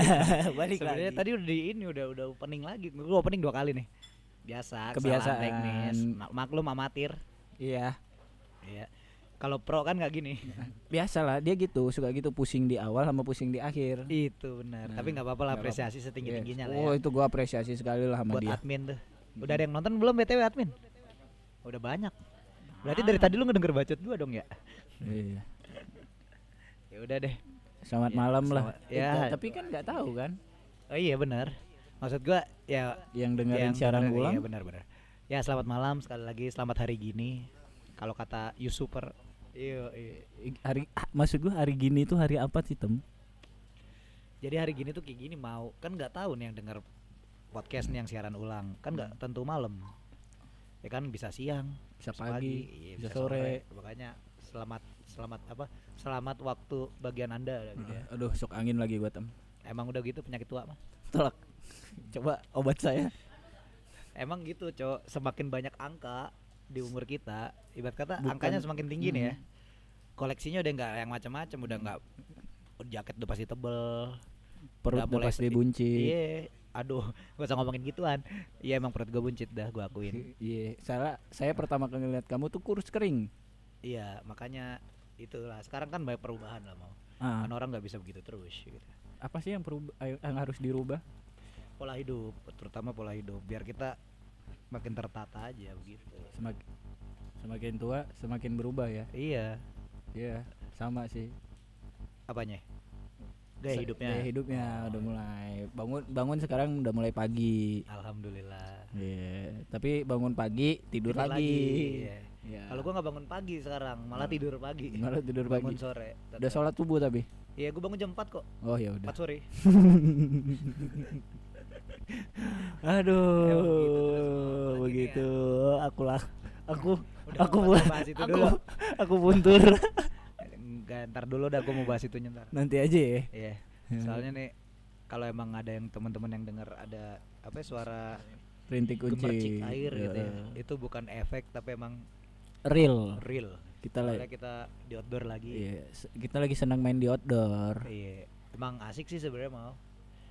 Balik Sebenarnya lagi. tadi udah di ini udah udah opening lagi. Gue opening dua kali nih. Biasa, Kebiasaan. teknis. Ma- Maklum amatir. Iya. Iya. Kalau pro kan nggak gini. Biasalah dia gitu, suka gitu pusing di awal sama pusing di akhir. Itu benar. Nah, Tapi nggak apa-apa lah apresiasi setinggi tingginya lah Oh, ya. itu gua apresiasi sekali lah sama Buat dia. admin tuh. Udah ada yang nonton belum BTW admin? Udah banyak. Berarti dari tadi lu ngedenger bacot gua dong ya? Iya. Ya udah deh. Selamat Ya, malam lah. selamat- Eh, ya. ta- tapi kan nggak tahu kan Oh iya benar. Maksud gua ya yang dengerin yang siaran bener, ulang. Iya benar benar. Ya selamat malam sekali lagi selamat hari gini. Kalau kata Yusuper Iya, iya. I- Hari ah, maksud gua hari gini tuh hari apa sih, Tem? Jadi hari gini tuh kayak gini mau kan nggak tahu nih yang denger podcast nih yang siaran ulang kan nggak tentu malam ya kan bisa siang Bisa bisa pagi, iya, bisa sore. makanya selamat selamat apa selamat waktu bagian anda gitu ya. Aduh, sok angin lagi gua, Tem. emang udah gitu penyakit tua mah Tolak. Coba obat saya. emang gitu cowok semakin banyak angka di umur kita ibarat kata Bukan- angkanya semakin tinggi nih ya koleksinya udah nggak yang macam-macam udah nggak jaket udah pasti tebel Perut udah pasti buncit. iya aduh gak usah ngomongin gituan iya emang perut gue buncit dah gue akuin Iya, salah. Saya pertama kali lihat kamu tuh kurus kering. Iya, makanya itulah. Sekarang kan banyak perubahan lah mau. Ah, Kan orang nggak bisa begitu terus gitu. apa sih yang perubah yang harus dirubah? Pola hidup, terutama pola hidup biar kita makin tertata aja begitu. Semakin semakin tua semakin berubah ya. Iya, Iya, sama sih. apanya? Gaya hidupnya. Gaya hidupnya Oh, udah mulai bangun bangun sekarang udah mulai pagi. Alhamdulillah. Iya, tapi bangun pagi tidur, lagi. iya. Iya. Kalau gua nggak bangun pagi sekarang, malah Hmm. tidur pagi. malah tidur bangun pagi. sore. Udah tetap. sholat subuh tapi. Iya, gua bangun jam 4 kok. Oh ya udah. 4 sore. Aduh, Emang gitu terus, Mau. begitu. Aku lah, aku, Udah, aku, nggak bu- usah bahas itu aku, dulu. aku buntur. Enggak, ntar dulu dah gua mau bahas itu ntar. Nanti aja ya. Iya. Soalnya nih kalau emang ada yang teman-teman yang dengar ada apa ya, suara Rintik kunci. air gitu ya. Itu bukan efek tapi emang Real. real. Kita lagi, kita di outdoor lagi. iya, kita lagi senang main di outdoor. Iya. Emang asik sih sebenarnya mau.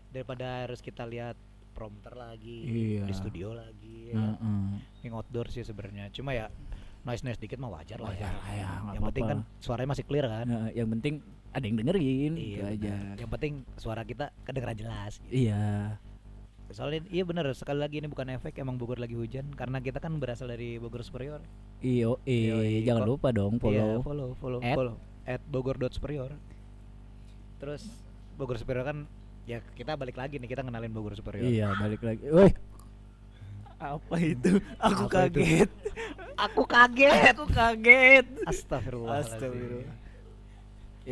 Daripada harus kita lihat prompter lagi, Iya. di studio lagi. ya. Heeh. Yang outdoor sih sebenarnya. Cuma ya noise noise dikit mah wajar lah ya, nggak Yang penting kan suaranya masih clear kan. Nah, yang penting ada yang dengerin Iya gitu aja. Yang penting suara kita kedengeran jelas. gitu. Iya. Soalnya iya bener sekali lagi ini bukan efek emang Bogor lagi hujan karena kita kan berasal dari Bogor Superior. Iyo, Yoi, jangan lupa dong follow. Iya, follow, follow, At? follow. At Bogor.superior. Terus Bogor Superior kan ya kita balik lagi nih kita kenalin Bogor Superior. Iya, balik lagi. Woi. Apa itu? Aku Apa itu? kaget. Aku kaget. Aku kaget. Astagfirullah. Astagfirullah.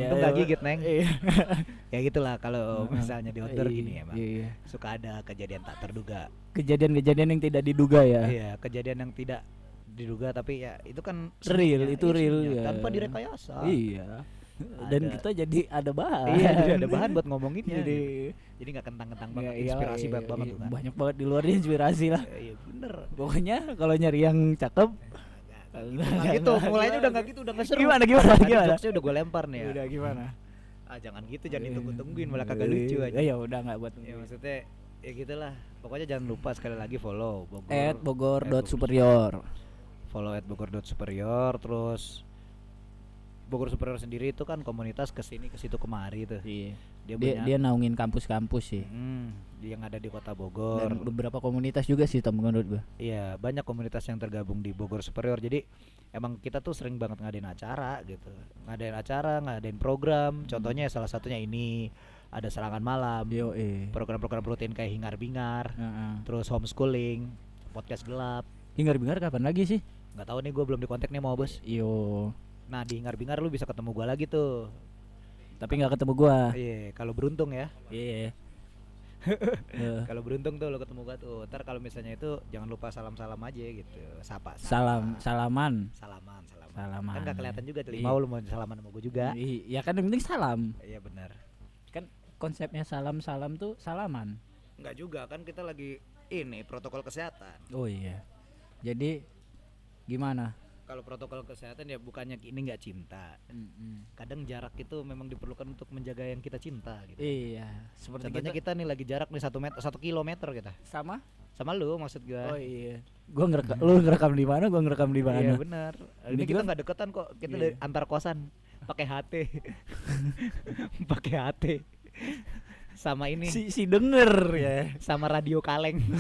Untung gak gigit, Neng. Iya. Ya gitulah kalau misalnya di outdoor Iya, gini emang. Iya. Suka ada kejadian tak terduga. Kejadian-kejadian yang tidak diduga ya. Iya, kejadian yang tidak diduga tapi ya itu kan Real, itu iya, real ya. tanpa direkayasa. Iya. Dan Ada. kita jadi ada bahan. Iya, ada bahan buat ngomonginnya. Jadi. Jadi nggak kentang-kentang banget, Iya, inspirasi iya, banget banget iya, tuh kan. Banyak banget di luarnya inspirasi lah. Iya bener. Pokoknya kalau nyari yang cakep Nggak gitu, mulainya udah nggak gitu, udah nggak seru. Gimana, gimana, Tadi gimana? jokesnya udah gue lempar nih ya. Udah gimana? Ah jangan gitu, jangan ditunggu-tungguin malah kagak lucu aja. Ya udah nggak buat Ya maksudnya ya gitulah. Pokoknya jangan lupa sekali lagi follow Bogor. at Bogor dot superior. Follow at Bogor dot superior terus Bogor Superior sendiri itu kan komunitas ke sini ke situ kemari tuh. Iya. Dia, Dia punya dia naungin kampus-kampus sih. Hmm, yang ada di kota Bogor. Dan beberapa komunitas juga sih Tom menurut gua. Iya, banyak komunitas yang tergabung di Bogor Superior. Jadi emang kita tuh sering banget ngadain acara gitu. Ngadain acara, ngadain program. Contohnya salah satunya ini ada serangan malam, program-program rutin kayak hingar-bingar, Heeh. terus homeschooling, podcast gelap. Hingar-bingar kapan lagi sih? nggak tahu nih gue belum di kontak nih mau bos. Yo. Nah di hingar-bingar lu bisa ketemu gua lagi tuh. Tapi nggak ketemu gua. Iya, kalau beruntung ya. Iya. Eh, Kalau beruntung tuh lo ketemu gua tuh. Ntar kalau misalnya itu jangan lupa salam-salam aja gitu. Sapa. Salam, salaman. Salaman, salaman. Salaman. Kan gak kelihatan juga tuh. Mau lu mau salaman sama gua juga. Iya kan yang penting salam. Iya benar. Kan konsepnya salam-salam tuh salaman. Enggak juga kan kita lagi ini protokol kesehatan. Oh iya. Jadi gimana? Kalau protokol kesehatan ya bukannya ini nggak cinta. Kadang jarak itu memang diperlukan untuk menjaga yang kita cinta gitu. Iya, seperti Contohnya kita, kita nih lagi jarak nih satu meter satu kilometer kita sama. sama lu maksud gua. Oh iya. Gua ngerekam lu ngerekam di mana, gua ngerekam di mana. Iya benar. Ini Ini kita nggak deketan kok. Kita Iya. dari antar kosan pakai HT. pakai HT. Sama ini. si si denger ya. Sama radio kaleng.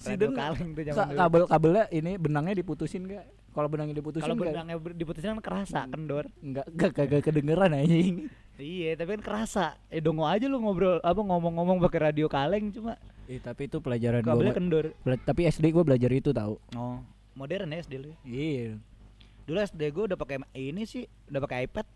Si radio denger. kaleng tuh zaman Ka- dulu. kabel-kabelnya ini benangnya diputusin gak? Kalau benangnya diputusin Kalau benangnya diputusin kan kerasa kendor. Enggak, enggak kagak kedengeran anjing. Iya, tapi kan kerasa. Eh dongo aja lu ngobrol apa ngomong-ngomong pakai radio kaleng cuma Eh, tapi itu pelajaran kabelnya gua. kendor. Bela- tapi SD gua belajar itu tahu. Oh, modern ya SD lu. ya? Iya. Dulu SD gue udah pakai ini sih, udah pakai iPad.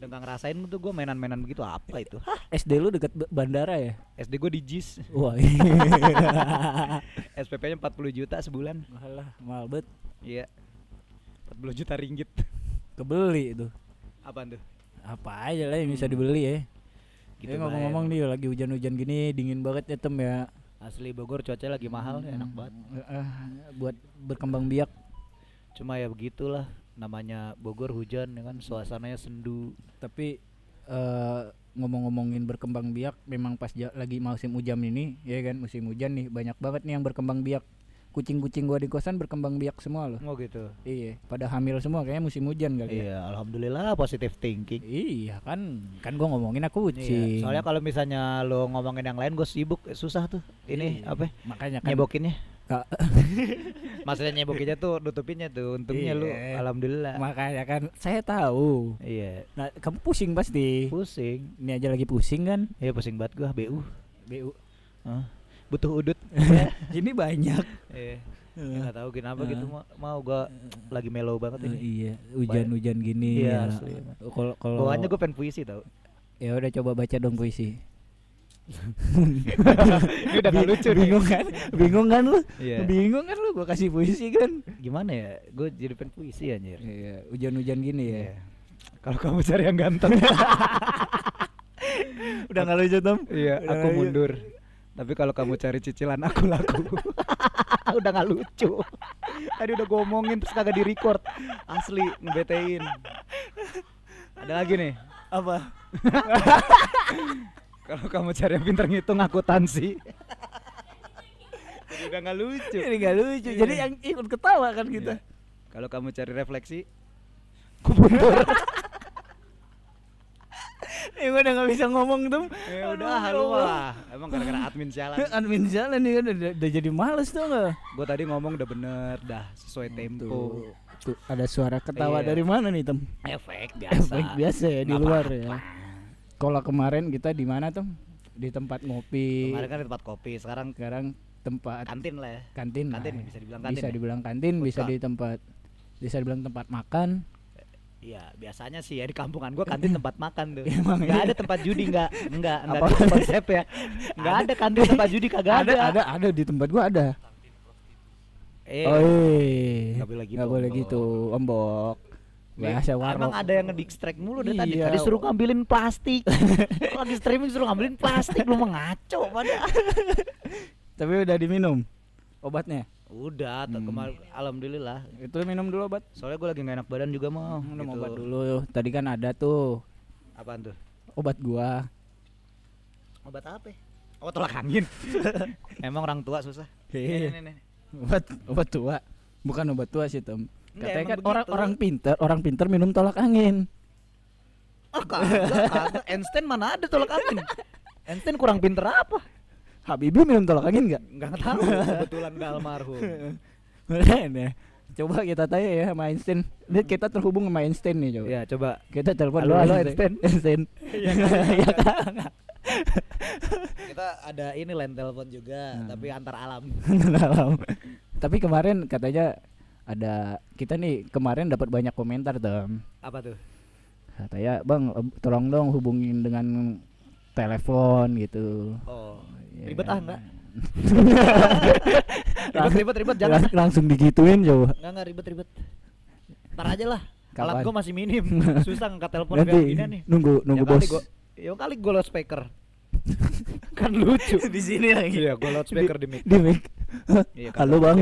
Udah nggak ngerasain tuh gue mainan-mainan begitu apa itu? Hah, SD lu deket ba- bandara ya? SD gue di JIS. Wah. iya. SPP-nya 40 juta sebulan. Malah mahal bet. Iya. 40 juta ringgit. Kebeli itu. Apaan tuh? Apa aja lah yang bisa dibeli ya. Gitu Gitu ngomong-ngomong bae. nih lagi hujan-hujan gini dingin banget ya tem ya. Asli Bogor cuaca lagi mahal ya, enak banget. Eh, eh, buat berkembang biak. Cuma ya begitulah namanya Bogor hujan ya kan suasananya sendu. Tapi eh ngomong-ngomongin berkembang biak memang pas ja- lagi musim hujan ini ya kan musim hujan nih banyak banget nih yang berkembang biak. Kucing-kucing gua di kosan berkembang biak semua loh. Oh gitu. Iya, pada hamil semua kayaknya musim hujan kali ya. Iya, alhamdulillah positive thinking. Iya kan, kan gua ngomongin aku kucing. Iya, soalnya kalau misalnya lo ngomongin yang lain gue sibuk susah tuh. Ini Iya. apa? makanya kan Nyebokinnya. Maksudnya nyebokinnya tuh nutupinnya tuh. Untungnya lu Iya. alhamdulillah. makanya kan saya tahu. Iya. Nah, kamu pusing pasti. Pusing. Ini aja lagi pusing kan? Iya pusing banget gua BU. BU. Hah? Butuh udut. Ini banyak. Iya. Eh, Nggak tahu kenapa gitu mau, mau gua lagi mellow banget ini. iya, hujan-hujan gini. Iya, ya. Kalau kalau Bawaannya gue pengen puisi tau. ya udah coba baca dong puisi. Ini udah gak lucu nih. Bingung kan? Bingung kan lu? Iya. Bingung kan lu gua kasih puisi kan? Gimana ya? Gue jadi pengen puisi anjir. Iya, hujan-hujan gini ya. Iya. Kalau kamu cari yang ganteng. Udah nggak lucu, Tom? Iya, Udah aku mundur. Tapi kalau kamu cari cicilan aku laku. udah nggak lucu. Tadi udah gue omongin terus kagak di record. Asli ngebetein. Ada lagi nih. Apa? Kalau kamu cari yang pinter ngitung akuntansi. Jadi udah nggak lucu. Ini nggak lucu. Jadi yang ikut ketawa kan kita. Iya. Kalau kamu cari refleksi, aku mundur. Eh gua udah nggak bisa ngomong tuh. ya udah, lu lah. Emang gara-gara admin sialan. Admin jalan nih kan udah, udah jadi males tuh nggak? Gue tadi ngomong udah bener, dah sesuai tempo. Tuh, tuh ada suara ketawa Iya. dari mana nih tem? Efek Efek biasa ya di luar ya. Kalau kemarin kita di mana tuh? Di tempat ngopi. Kemarin kan di tempat kopi, sekarang Sekarang tempat kantin lah ya. kantin. Kantin lah. bisa dibilang kantin Bisa ya? dibilang kantin, bisa Food di tempat bisa dibilang tempat makan. Iya, biasanya sih ya di kampungan gua kantin tempat makan tuh. Emang Enggak iya? ada tempat judi enggak, enggak, enggak gitu konsep ya. Enggak ada kantin tempat judi kagak ada. ada, ada, ada di tempat gua ada. Eh, oh, iya. nggak boleh gitu, Nggak boleh gitu, ombok. Biasa warok. Emang ada yang ngedistract mulu dari tadi. Iya. Tadi suruh ngambilin plastik. Lagi streaming suruh ngambilin plastik lu mengaco pada. Tapi udah diminum obatnya. Udah, Hmm. kemarin alhamdulillah. Itu minum dulu obat. Soalnya gua lagi gak enak badan juga mau. minum gitu. obat dulu. Tadi kan ada tuh Apaan tuh? obat gua. Obat apa? Oh tolak angin. Emang orang tua susah. Iya. Nih, nih, nih. Obat obat tua. Bukan obat tua sih, Tom. Katanya kan orang begitu. orang pinter, orang pinter minum tolak angin. Oh kagak, kagak. Einstein mana ada tolak angin? Einstein kurang pinter apa? Habibie minum tolak angin enggak? Enggak tahu, kebetulan enggak almarhum. Ya. Coba kita tanya ya sama Einstein. Lihat kita terhubung sama Einstein nih coba. Ya, coba. Kita telepon Halo, dulu halo, Einstein. Einstein. Iya kan? Kita ada ini line telepon juga, Hmm. tapi antar alam. Dalam. Tapi kemarin katanya ada kita nih kemarin dapat banyak komentar tuh. Apa tuh? Katanya, "Bang, tolong dong hubungin dengan telepon gitu." Oh, Iya ribet ah enggak? ribet ribet ribet jangan. Lang- langsung digituin coba. Enggak enggak ribet ribet. Ntar aja lah. Alat Kapan? gua masih minim. Susah ngangkat telepon Nanti kayak gini nih. nunggu nunggu Ya kali bos. gua- Ya kali gua loudspeaker. kan lucu. di sini lagi. Iya, gua loudspeaker di mic. Di mic. Iya, Halo Bang.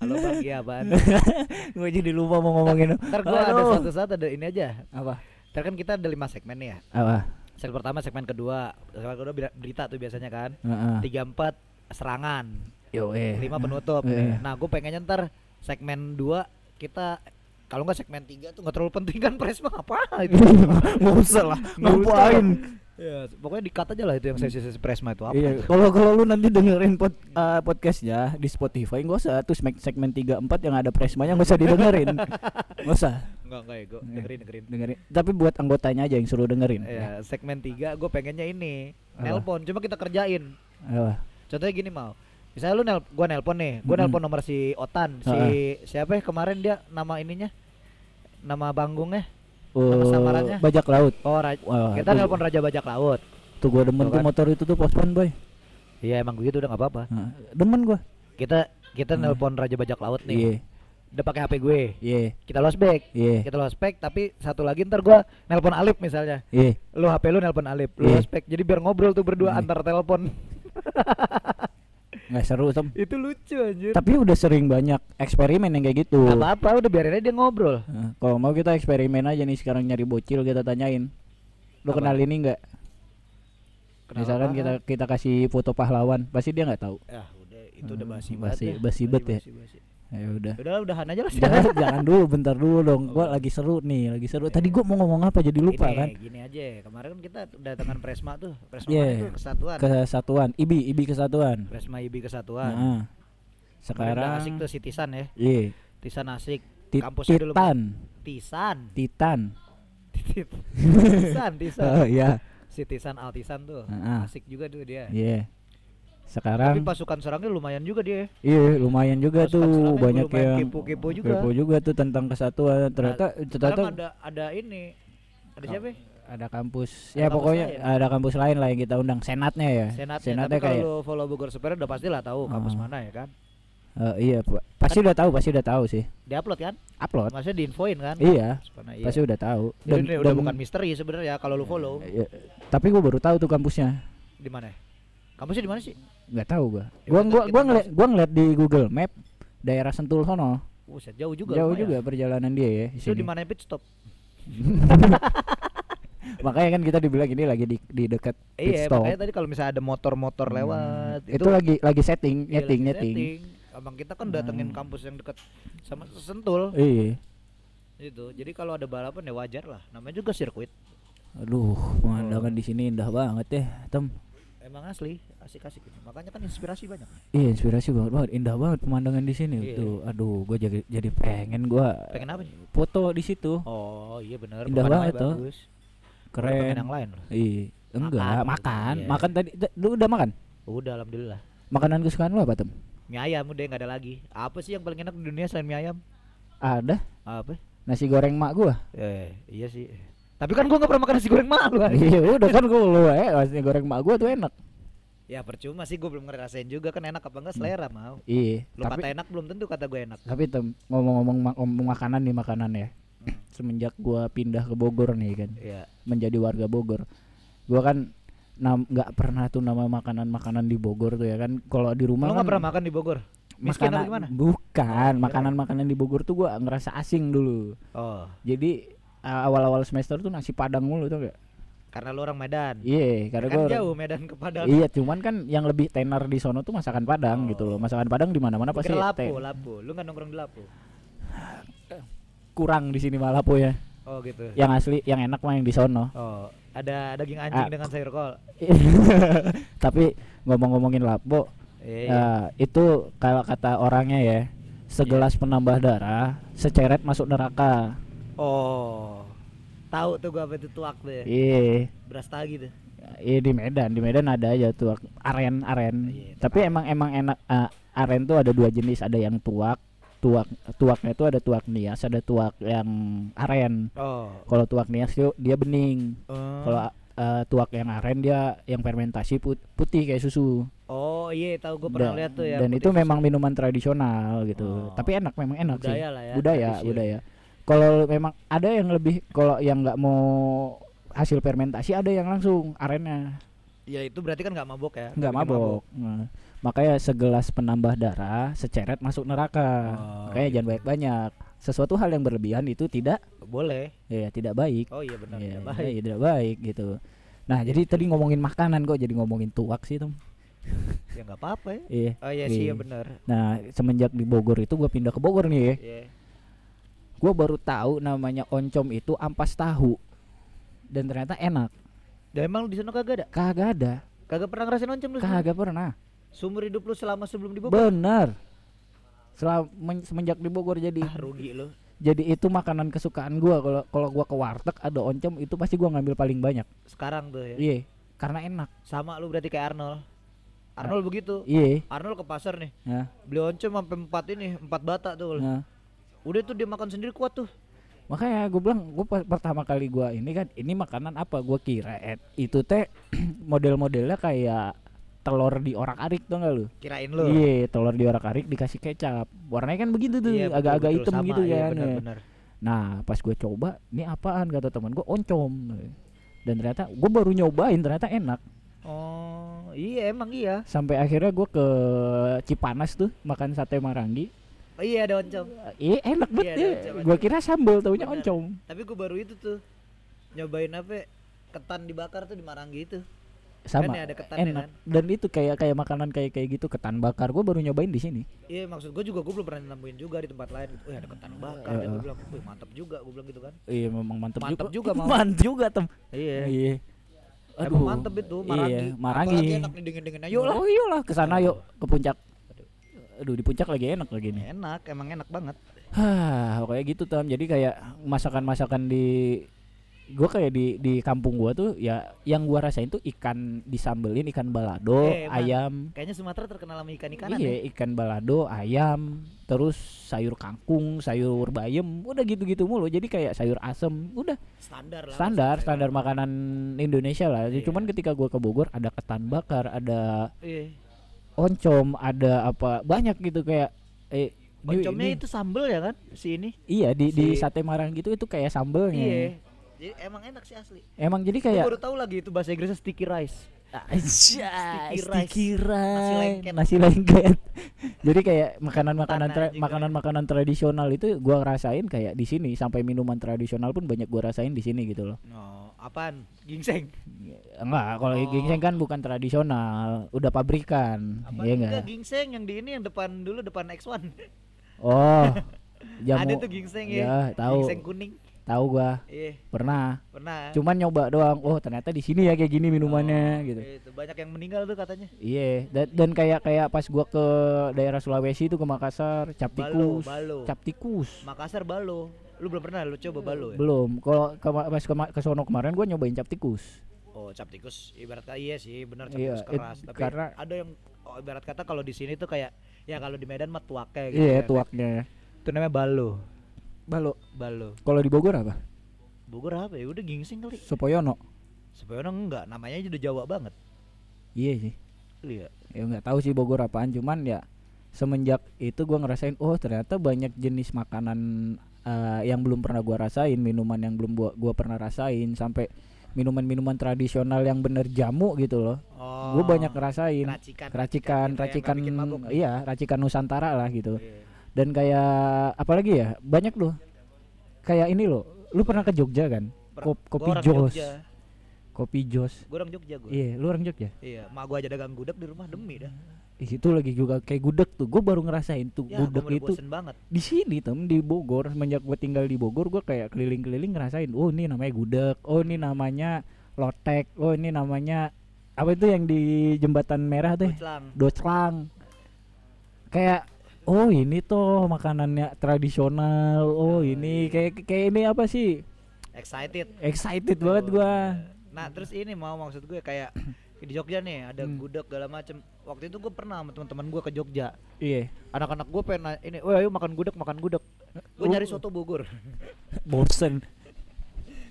Halo Bang, iya apaan? gue jadi lupa mau ngomongin Ntar gua ada Aduh. satu saat ada ini aja. apa Ntar kan kita ada lima segmen nih ya. apa Segmen pertama, segmen kedua, segmen kedua ber- berita tuh biasanya kan. Heeh. Tiga empat serangan, yo eh lima penutup. Eh. Nah, gue pengennya ntar segmen dua kita kalau nggak segmen tiga tuh nggak terlalu penting kan Presma apa itu? nggak usah lah ngapain ya, pokoknya dikat aja lah itu yang sesi-sesi Presma itu apa? Iya, kalau kalau lu nanti dengerin pod, eh, podcastnya di Spotify nggak usah tuh segmen segmen 3 4 yang ada presmanya nggak usah didengerin. Nggak usah Enggak enggak ya, gue Iya. dengerin dengerin. dengerin. Tapi buat anggotanya aja yang suruh dengerin. Ya, segmen tiga gue pengennya ini nelpon, cuma kita kerjain. Apa? Contohnya gini mau, misalnya lu nel, gua nelpon nih, gua Mm-mm. nelpon nomor si Otan, si siapa ya kemarin dia nama ininya, nama banggungnya, Nama Oh, samarannya? bajak laut. oh Raj- Wah, kita nelpon Raja Bajak Laut. Tuh gua demen Tuh tuh kan. motor itu tuh postpone boy. Iya emang begitu udah nggak apa-apa. Nah, demen gua. Kita kita Hmm. nelpon Raja Bajak Laut nih, udah pakai HP gue, iya, kita lost back, iya, kita lost back, tapi satu lagi ntar gua nelpon Alip misalnya, iya. lu HP lu nelpon Alip, lu Iya. lost back, jadi biar ngobrol tuh berdua Iya. antar telepon. Nggak seru tem. Itu lucu anjir. Tapi udah sering banyak eksperimen yang kayak gitu. Gak apa-apa, udah biarin aja dia ngobrol. Nah, kalau mau kita eksperimen aja nih sekarang nyari bocil kita tanyain. Lu Apa? kenal ini enggak? Kenal Misalkan kita kita kasih foto pahlawan, pasti dia nggak tahu. Ya udah itu udah Hmm, basi basi- banget. ya. basi banget ya. udah. Udah lah, udahan aja lah. jangan, jangan dulu, bentar dulu dong. Gua Oh. lagi seru nih, lagi seru. Tadi gua mau ngomong apa jadi lupa Gini, kan? Gini aja, kemarin kan kita datangan Presma tuh. Presma Iya. mana itu kesatuan. Kesatuan, IBI, IBI kesatuan. Presma IB kesatuan. Nah, sekarang asik tuh si Tisan ya. iya, Tisan asik. Ti- Kampusnya dulu, Titan, Tisan. Titan. Titit. Tisan, Tisan. Oh iya. Si Tisan Altisan tuh. Heeh. Asik juga tuh dia. Iya. Tapi Sekarang pasukan serangnya lumayan juga dia. iya lumayan juga Pasukan tuh banyak yang kepo-kepo juga. kepo juga tuh tentang kesatuan. Ternyata ternyata Sekarang ada ada ini. Ada siapa? ya? ada kampus Ada ya kampus pokoknya lain. ada kampus lain lah yang kita undang senatnya ya Senatnya. Tapi kalau kayak lu follow Bogor Superior udah pasti lah tahu kampus Ah. mana ya kan. eh, iya Pak. pasti udah tahu pasti udah tahu sih Diupload kan? upload Maksudnya diinfoin kan? iya iya. pasti udah tahu Jadi ini udah bukan misteri sebenarnya kalau lu follow. iya, tapi gua baru tahu tuh kampusnya Di mana? Kampusnya di mana sih? nggak tahu gua Ya gua gua gua ngeliat gua ngeliat di Google Map daerah Sentul sono Buset, jauh juga. jauh juga perjalanan dia ya Itu di mana pit stop? makanya kan kita dibilang ini lagi di di dekat pit Iya, stop makanya tadi kalau misalnya ada motor-motor Hmm, lewat itu, lagi lagi setting iya, nyeting lagi nyeting setting. Abang kita kan datengin Hmm. kampus yang dekat sama Sentul iya itu. Jadi kalau ada balapan ya wajar lah. Namanya juga sirkuit. aduh pemandangan Oh. di sini indah banget ya tem Emang asli, asik-asik ini. Makanya kan inspirasi banyak. Iya inspirasi banget banget indah banget pemandangan di sini Iya. tuh aduh gue jadi jadi pengen gua Pengen apa sih? foto di situ Oh, iya benar. Indah banget tuh. keren pengen yang lain loh. iya enggak Makan makan iya. makan tadi lu udah makan Udah alhamdulillah. makanan kesukaan lu apa tem Mie ayam udah nggak ada lagi. Apa sih yang paling enak di dunia selain mie ayam? ada Apa? nasi goreng mak gua Eh, iya sih. Tapi kan gua nggak pernah makan nasi goreng malu kan. iya udah kan gua lu eh. Nasi goreng mak gua tuh enak. Ya percuma sih gua belum ngerasain juga. Kan enak apa enggak? Selera mau. iya Lu tapi kata enak belum tentu kata gue enak. tapi tem ngomong-ngomong ma- ngomong makanan nih makanan ya. Hmm. semenjak gua pindah ke Bogor nih kan. Iya. menjadi warga Bogor. Gua kan nam- nggak pernah tuh nama makanan-makanan di Bogor tuh ya kan. Kalau di Lu rumah nggak kan pernah makan di Bogor? Miskin makanan bukan. Oh, makanan-makanan di Bogor tuh gua ngerasa asing dulu. Oh, jadi awal-awal semester tuh nasi padang mulu tuh gak karena lu orang Medan. iya karena kan gua jauh Medan ke Padang. iya cuman kan yang lebih tenar di sono tuh masakan padang gitu loh masakan padang di mana-mana pasti lapo, te- lapo. Lu nggak nongkrong di lapo? kurang di sini malah po ya Oh gitu. yang asli yang enak mah yang di sono Oh, ada daging anjing Ah. dengan sayur kol. tapi ngomong-ngomongin lapo Iya. eh, itu kalau kata orangnya ya segelas Iya. penambah darah seceret masuk neraka Oh. Tahu tuh gua apa itu tuak tuh ya. iya Beras tagi tuh. Iya di Medan, di Medan ada aja tuak aren aren. Iya, Tapi emang emang enak eh, aren tuh ada dua jenis, ada yang tuak, tuak tuaknya itu ada tuak nias, ada tuak yang aren. Oh. Kalau tuak nias tuh dia bening. Oh. Kalau eh, tuak yang aren dia yang fermentasi put- putih kayak susu. Oh iya tahu gue pernah lihat tuh ya. Dan itu memang minuman tradisional gitu. Oh. Tapi enak memang enak sih. budaya lah ya. budaya, tradisi. budaya. Kalau memang ada yang lebih kalau yang nggak mau hasil fermentasi ada yang langsung arennya. Ya itu berarti kan nggak mabok ya? nggak bikin mabok. Nah, makanya segelas penambah darah seceret masuk neraka. Oh, makanya gitu. jangan banyak-banyak. Sesuatu hal yang berlebihan itu tidak Boleh. ya tidak baik. Oh iya benar. Iya, tidak baik. iya, tidak baik gitu. Nah, jadi tadi ngomongin makanan kok jadi ngomongin tuak sih, Tom. Ya nggak apa-apa ya. Iya. Oh iya sih Iya. ya benar. Nah, semenjak di Bogor itu gua pindah ke Bogor nih ya. Iya. Gua baru tahu namanya oncom itu ampas tahu. Dan ternyata enak. Dan emang lu di sana kagak ada? Kagak ada. Kagak pernah ngerasain oncom lu? Kagak pernah. Sumber hidup lu selama sebelum di Bogor? Bener. Setelah men- semenjak di Bogor jadi Ah, rugi lu. jadi itu makanan kesukaan gua kalau kalau gua ke warteg ada oncom itu pasti gua ngambil paling banyak. Sekarang tuh ya. Iya, karena enak. Sama lu berarti kayak Arnold. Arnold begitu. Iya. Arnold ke pasar nih. Ya, Beli oncom sampai empat ini, empat bata tuh. nah. Udah tuh dia makan sendiri kuat tuh. Makanya gue bilang gue pertama kali gua ini kan ini makanan apa gua kira eh, itu teh model-modelnya kayak telur di orak-arik tuh enggak lu? Kirain lu. Iya, telur di orak-arik dikasih kecap. Warnanya kan begitu tuh, Iya, betul, agak-agak hitam Sama, gitu iya, kan. ya. benar. Nah, pas gue coba, ini apaan kata teman gue oncom. Dan ternyata gue baru nyobain ternyata enak. Oh, iya emang iya. Sampai akhirnya gue ke Cipanas tuh makan sate Marangi. Oh, iya ada oncom. Eh enak Iya, banget ada ya. Gue kira sambal taunya Benar. oncom. Tapi gue baru itu tuh nyobain apa? ya, Ketan dibakar tuh di Maranggi itu. Sama. Kan ya ada ketannya enak. kan? Dan itu kayak kayak makanan kayak kayak gitu ketan bakar. Gue baru nyobain di sini. Iya maksud gue juga gue belum pernah nemuin juga di tempat lain gitu. Oh ada ketan bakar. Eh, Dan gue bilang, wih mantap juga. Gue bilang gitu kan. Iya memang mantep, Mantep juga, mau. mantep juga tem. Iya. Iya. Emang mantep itu Marangi. Iya, Marangi. Apalagi enak nih dingin-dingin. Ayo lah. Oh iyalah ke sana yuk ke puncak. Aduh di puncak lagi enak lagi nih. Enak, emang enak banget. Hah, kayak gitu Tam. Jadi kayak masakan-masakan di gua kayak di di kampung gua tuh ya yang gua rasain tuh ikan disambelin ikan balado, Eh, ayam. Kayaknya Sumatera terkenal sama ikan-ikanan Iya, ya. ikan balado, ayam, terus sayur kangkung, sayur bayam, udah gitu-gitu mulu. Jadi kayak sayur asem, udah Standar lah. standar standar makanan Indonesia lah. Iya. Cuman ketika gua ke Bogor ada ketan bakar, ada Iya. Oncom, ada apa banyak gitu kayak eh di- Oncomnya di- itu sambel ya kan? Si ini. iya di di si- sate marang gitu itu kayak sambelnya. Iya. Jadi emang enak sih asli. Emang jadi kayak baru tahu lagi itu bahasa Inggrisnya sticky rice. Sticky Sticky rice. Nasi lengket. Jadi kayak makanan-makanan tra- makanan-makanan tradisional itu gua rasain kayak di sini sampai minuman tradisional pun banyak gua rasain di sini gitu loh. Oh, apaan? Gingseng. Enggak, kalau Oh. gingseng kan bukan tradisional, udah pabrikan, Apa iya enggak enggak? gingseng yang di ini yang depan dulu depan X1. Oh, jamu. Ada tuh gingseng ya. Ya, tahu. Gingseng kuning. Tahu gua, Iya, pernah. pernah. Cuman nyoba doang. Oh, ternyata di sini ya kayak gini minumannya Oh, gitu. Itu banyak yang meninggal tuh katanya. Iya, dan, dan kayak kayak pas gua ke daerah Sulawesi itu ke Makassar, cap Balo, tikus. balo. Cap tikus. Makassar balo. Lu belum pernah lu coba balo ya? Belum. Kalau ke, pas ke, ke sono kemarin gua nyobain cap tikus. Oh, cap tikus ibarat kata iya sih, benar cap Iya, tikus keras. it- Tapi karena- ada yang oh, ibarat kata kalau di sini tuh kayak ya kalau di Medan mah tuake gitu. Iya, ya. tuaknya. Itu namanya balo. Balo. Balo. Kalau di Bogor apa? Bogor apa ya? Udah gingseng kali. Supoyono. Sebenarnya enggak, namanya aja udah Jawa banget. Iya sih. Iya. Ya nggak tahu sih Bogor apaan, cuman ya semenjak itu gua ngerasain oh ternyata banyak jenis makanan eh, yang belum pernah gua rasain, minuman yang belum gua, gua pernah rasain sampai minuman-minuman tradisional yang bener jamu gitu loh. Oh. Gue banyak ngerasain racikan, racikan, gitu ya, racikan, nggak bikin mabuk. iya, racikan Nusantara lah gitu. Iya. Dan kayak apalagi ya banyak loh. Kayak ini loh, lu pernah ke Jogja kan? Kop- gua kopi Jos, Jogja. kopi Jos. Gua orang Jogja gua. Iya, lu orang Jogja. Iya, mak gua aja dagang gudeg di rumah demi dah. Ih, Itu lagi juga kayak gudeg tuh. Gue baru ngerasain tuh Ya, gua gudeg itu banget. di sini tem di Bogor. Semenjak gue tinggal di Bogor, gue kayak keliling-keliling ngerasain. Oh ini namanya gudeg. Oh ini namanya lotek. Oh ini namanya apa itu yang di jembatan merah tuh? Puclang. doclang kayak oh ini tuh makanannya tradisional oh ini kayak kayak ini apa sih Excited. excited banget gua Nah, terus ini mau maksud gue kayak di Jogja nih ada Hmm. gudeg segala macem. Waktu itu gue pernah sama teman-teman gue ke Jogja. iya Anak-anak gue pengen na- ini, "Woi, ayo makan gudeg, makan gudeg." Gue Oh. nyari soto Bogor. bosen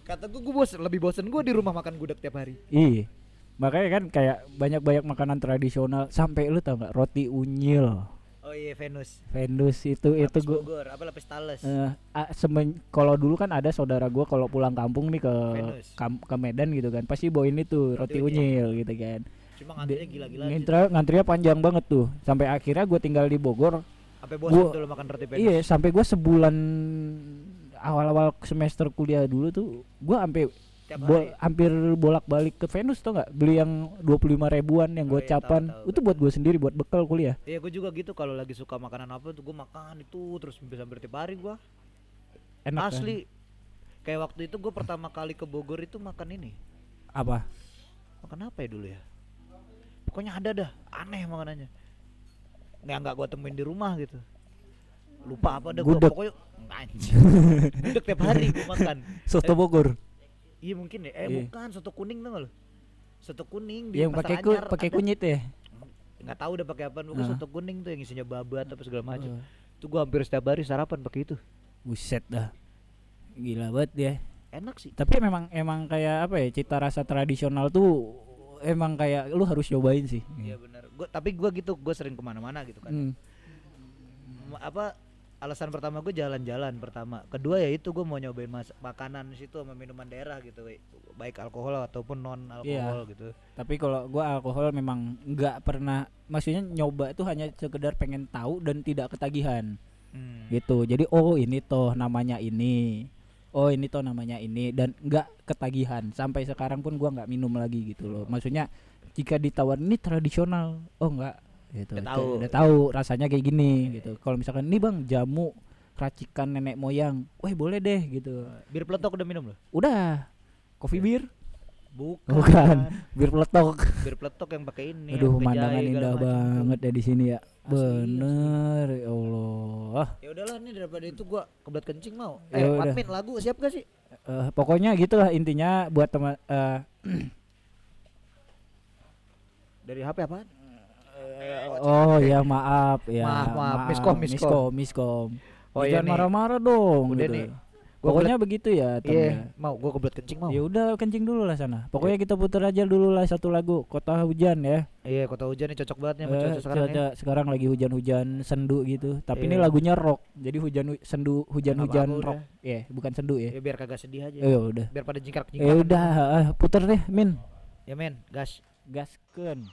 Kata gue gue bosen, lebih bosen gue di rumah makan gudeg tiap hari. iya makanya kan kayak banyak banyak makanan tradisional sampai lu tau nggak roti unyil Oh iya Venus. Venus itu itu Lapis gue Bogor, apa lapis Thales? eh ah, semen kalau dulu kan ada saudara gua kalau pulang kampung nih ke Venus. kam- ke Medan gitu kan pasti bawain itu roti Roti unyil gitu kan Cuma ngantrinya gila-gila. Ngantre, ngantrinya panjang banget tuh sampai akhirnya gue tinggal di Bogor Sampai bosan Gua- tuh makan roti Venus. iya sampai gue sebulan awal-awal semester kuliah dulu tuh gue sampai Tiap bo- hari. hampir bolak-balik ke Venus tuh nggak beli yang 25 ribuan yang Oh gue iya, capan tahu, itu buat gue sendiri buat bekal kuliah Iya gue juga gitu kalau lagi suka makanan apa tuh gue makan itu terus bisa bertiap hari gue. enak kan? Asli. Kayak waktu itu gue pertama kali ke Bogor itu makan ini. apa Makan apa ya dulu ya? Pokoknya ada dah, aneh makanannya. Nggak nggak gue temuin di rumah gitu. Lupa apa dah gue pokoknya anjing. Gudeg tiap hari gue makan. soto Bogor Iya mungkin ya. Eh Iya. bukan soto kuning tuh lo. Soto kuning di yang pakai ku, pakai kunyit ya Nggak tahu udah pakai apa. Pokoknya Ah. soto kuning tuh yang isinya babat apa segala macam. Oh, Itu gue hampir setiap hari sarapan pakai itu. buset dah gila banget ya Enak sih. tapi memang emang kayak apa ya cita rasa tradisional tuh emang kayak lu harus cobain sih Iya benar. Gua tapi gua gitu, gua sering ke mana-mana gitu kan. Hmm. Apa alasan pertama gue jalan-jalan pertama. Kedua ya itu gue mau nyobain mas makanan situ sama minuman daerah gitu, baik alkohol ataupun non alkohol gitu. Tapi kalau gua alkohol memang nggak pernah, maksudnya nyoba itu hanya sekedar pengen tahu dan tidak ketagihan Hmm. gitu. Jadi oh ini toh namanya ini, oh ini toh namanya ini dan nggak ketagihan. Sampai sekarang pun gua nggak minum lagi gitu loh. Maksudnya jika ditawar ini tradisional, oh nggak gitu. Udah tahu. Udah tahu rasanya kayak gini gitu. Kalau misalkan ini bang jamu racikan nenek moyang, wah boleh deh gitu. Bir peletok udah minum loh? Udah, coffee beer, Bukan. Bukan. bir peletok. Bir peletok yang pakai ini. Aduh, pemandangan indah banget ya di sini ya. Asli, Bener, ya Allah. Ya udahlah nih daripada itu gua kebelat kencing mau. Ya Eh, udah. admin lagu siap gak sih? Eh, pokoknya gitulah intinya buat teman eh Dari HP apaan? Oh ya maaf ya. Maaf, maaf. Miskom, miskom. miskom, miskom. Oh, iya jangan nih. marah-marah dong. Udah gitu. nih. Gua Pokoknya begitu ya, Iya, ya. mau gua kebelat kencing mau. Ya udah kencing dulu lah sana. Pokoknya kita putar aja dulu lah satu lagu Kota Hujan ya. Iya, kota hujan nih cocok banget nih sama Eh, cuaca sekarang ya. sekarang lagi hujan-hujan sendu gitu. Tapi ini Iya. lagunya rock. Jadi hujan sendu hujan-hujan Apa-apa rock. Ya, bukan sendu ya. Ya biar kagak sedih aja. Ya udah. Biar pada jingkrak Ya udah, ah, puter deh, Min. Ya men, gas. Gaskeun.